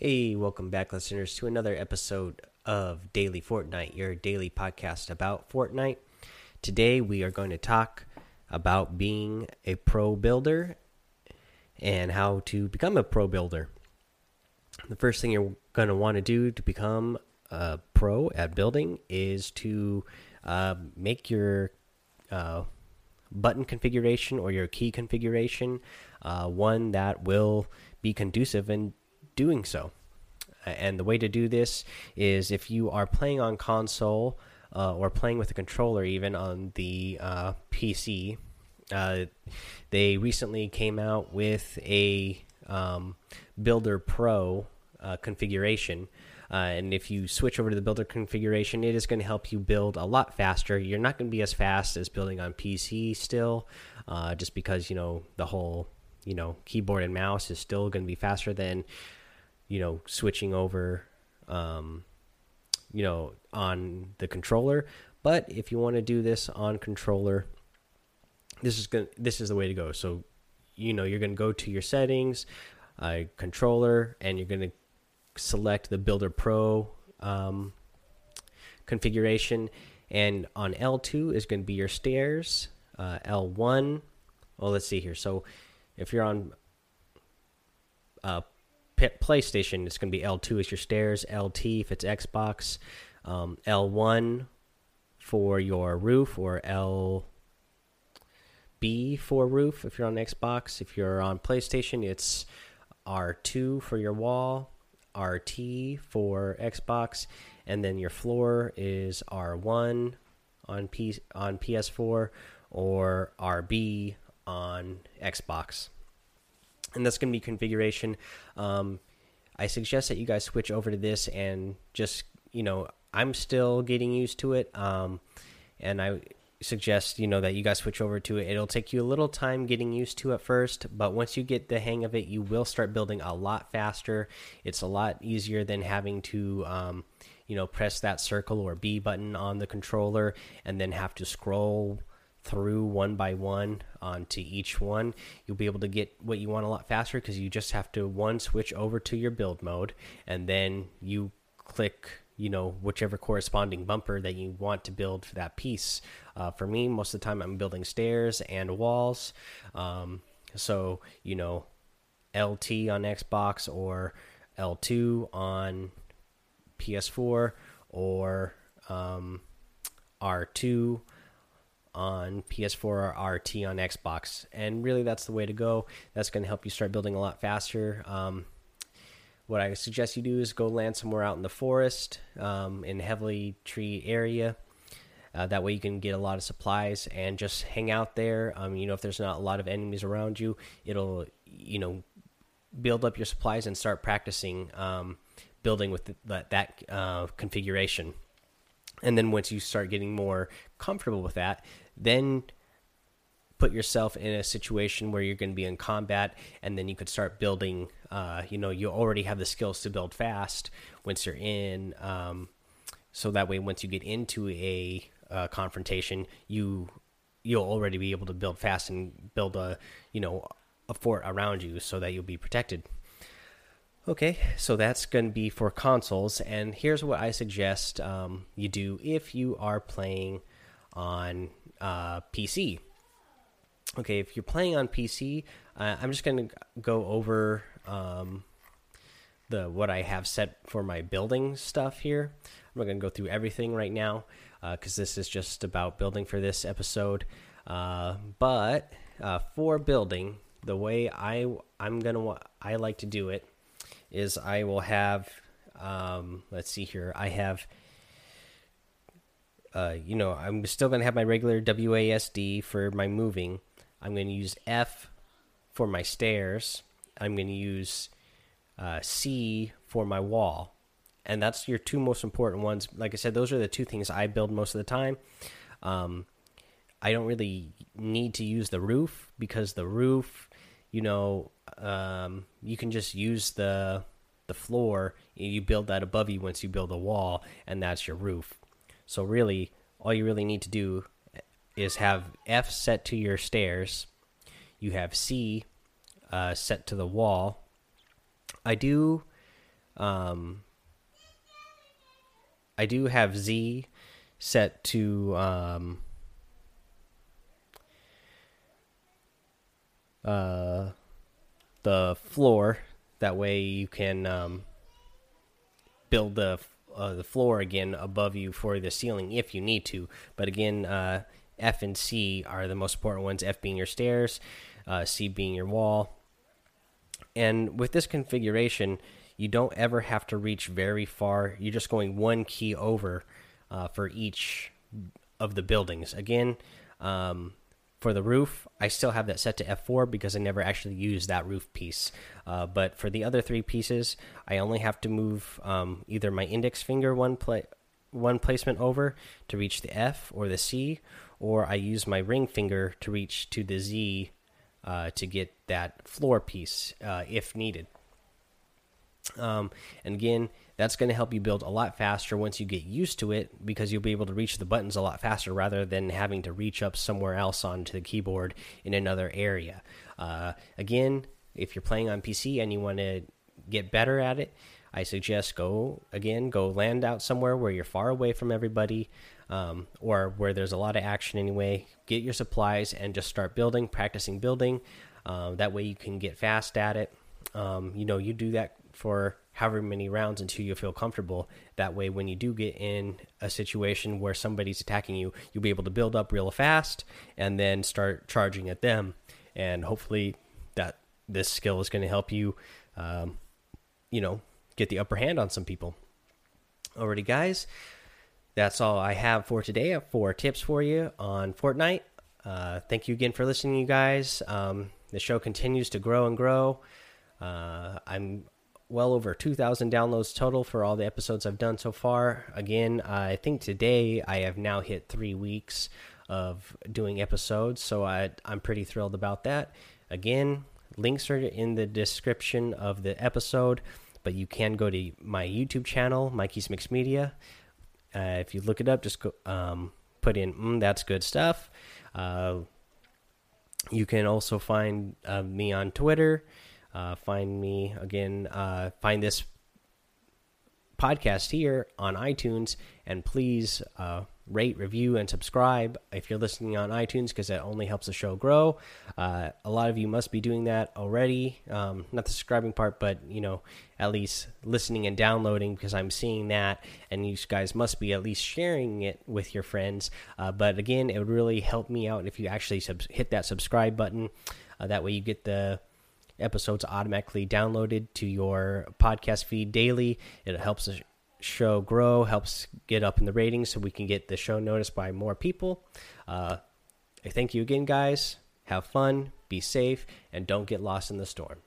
Hey, welcome back, listeners, to another episode of Daily Fortnite, your daily podcast about Fortnite. Today, we are going to talk about being a pro builder and how to become a pro builder. The first thing you're going to want to do to become a pro at building is to uh, make your uh, button configuration or your key configuration uh, one that will be conducive in doing so. And the way to do this is if you are playing on console uh, or playing with a controller, even on the uh, PC, uh, they recently came out with a um, Builder Pro uh, configuration. Uh, and if you switch over to the builder configuration, it is going to help you build a lot faster. You're not going to be as fast as building on PC still, uh, just because you know the whole you know keyboard and mouse is still going to be faster than you know switching over um, you know on the controller. But if you want to do this on controller this is going this is the way to go. So you know you're going to go to your settings uh, controller and you're going to select the builder pro um, configuration. And on L2 is going to be your stairs uh, L1 well let's see here. So if you're on uh, PlayStation, it's going to be L2 is your stairs, LT if it's Xbox, um, L1 for your roof, or LB for roof if you're on Xbox. If you're on PlayStation, it's R2 for your wall, RT for Xbox, and then your floor is R1 on P on PS4 or RB on Xbox and that's going to be configuration. Um, I suggest that you guys switch over to this and just you know I'm still getting used to it, um, and I suggest you know that you guys switch over to it. It'll take you a little time getting used to at first, but once you get the hang of it, you will start building a lot faster. It's a lot easier than having to. Um, you know, press that circle or B button on the controller and then have to scroll through one by one onto each one, you'll be able to get what you want a lot faster because you just have to one switch over to your build mode and then you click you know whichever corresponding bumper that you want to build for that piece. Uh, for me, most of the time I'm building stairs and walls. Um, so you know, LT on Xbox or L2 on PS4 or um, R2 on PS4 or RT on Xbox. And really, that's the way to go. That's going to help you start building a lot faster. Um, what I suggest you do is go land somewhere out in the forest, um, in heavily tree area. Uh, that way, you can get a lot of supplies and just hang out there. Um, you know, if there's not a lot of enemies around you, it'll you know build up your supplies and start practicing um, building with the, that, that uh, configuration and then once you start getting more comfortable with that then put yourself in a situation where you're going to be in combat and then you could start building uh, you know you already have the skills to build fast once you're in um, so that way once you get into a uh, confrontation you you'll already be able to build fast and build a you know a fort around you so that you'll be protected Okay, so that's going to be for consoles, and here's what I suggest um, you do if you are playing on uh, PC. Okay, if you're playing on PC, uh, I'm just going to go over um, the what I have set for my building stuff here. I'm not going to go through everything right now because uh, this is just about building for this episode. Uh, but uh, for building, the way I I'm gonna I like to do it is I will have um, let's see here I have uh, you know I'm still going to have my regular WASD for my moving. I'm going to use F for my stairs. I'm going to use uh, C for my wall. And that's your two most important ones. Like I said those are the two things I build most of the time. Um, I don't really need to use the roof because the roof you know um, you can just use the the floor. You build that above you once you build a wall, and that's your roof. So really, all you really need to do is have F set to your stairs. You have C uh, set to the wall. I do Um, I do have Z set to um, uh, the floor. That way you can um, build the uh, the floor again above you for the ceiling if you need to. But again, uh, F and C are the most important ones. F being your stairs, uh, C being your wall. And with this configuration, you don't ever have to reach very far. You're just going one key over uh, for each of the buildings. Again, um, for the roof, I still have that set to F4 because I never actually used that roof piece. Uh, but for the other three pieces, I only have to move um, either my index finger one play one placement over to reach the F or the C, or I use my ring finger to reach to the Z uh, to get that floor piece uh, if needed. Um, and again, that's going to help you build a lot faster once you get used to it because you'll be able to reach the buttons a lot faster rather than having to reach up somewhere else onto the keyboard in another area. Uh, again, if you're playing on PC and you want to get better at it, I suggest go again, go land out somewhere where you're far away from everybody um, or where there's a lot of action anyway. Get your supplies and just start building, practicing building. Uh, that way you can get fast at it. Um, you know, you do that for however many rounds until you feel comfortable. That way, when you do get in a situation where somebody's attacking you, you'll be able to build up real fast and then start charging at them. And hopefully, that this skill is going to help you, um, you know, get the upper hand on some people. Alrighty, guys, that's all I have for today. Have four tips for you on Fortnite. Uh, thank you again for listening, you guys. Um, the show continues to grow and grow. Uh, I'm well over 2,000 downloads total for all the episodes I've done so far. Again, I think today I have now hit three weeks of doing episodes, so I, I'm pretty thrilled about that. Again, links are in the description of the episode, but you can go to my YouTube channel, Mikey's Mixed Media. Uh, if you look it up, just go, um, put in mm, "That's good stuff." Uh, you can also find uh, me on Twitter uh, find me again, uh, find this podcast here on iTunes, and please uh, rate, review, and subscribe if you're listening on iTunes because that only helps the show grow. Uh, a lot of you must be doing that already. Um, not the subscribing part, but you know, at least listening and downloading because I'm seeing that, and you guys must be at least sharing it with your friends. Uh, but again, it would really help me out if you actually hit that subscribe button. Uh, that way, you get the episodes automatically downloaded to your podcast feed daily. It helps the show grow, helps get up in the ratings so we can get the show noticed by more people. Uh, thank you again, guys. Have fun, be safe, and don't get lost in the storm.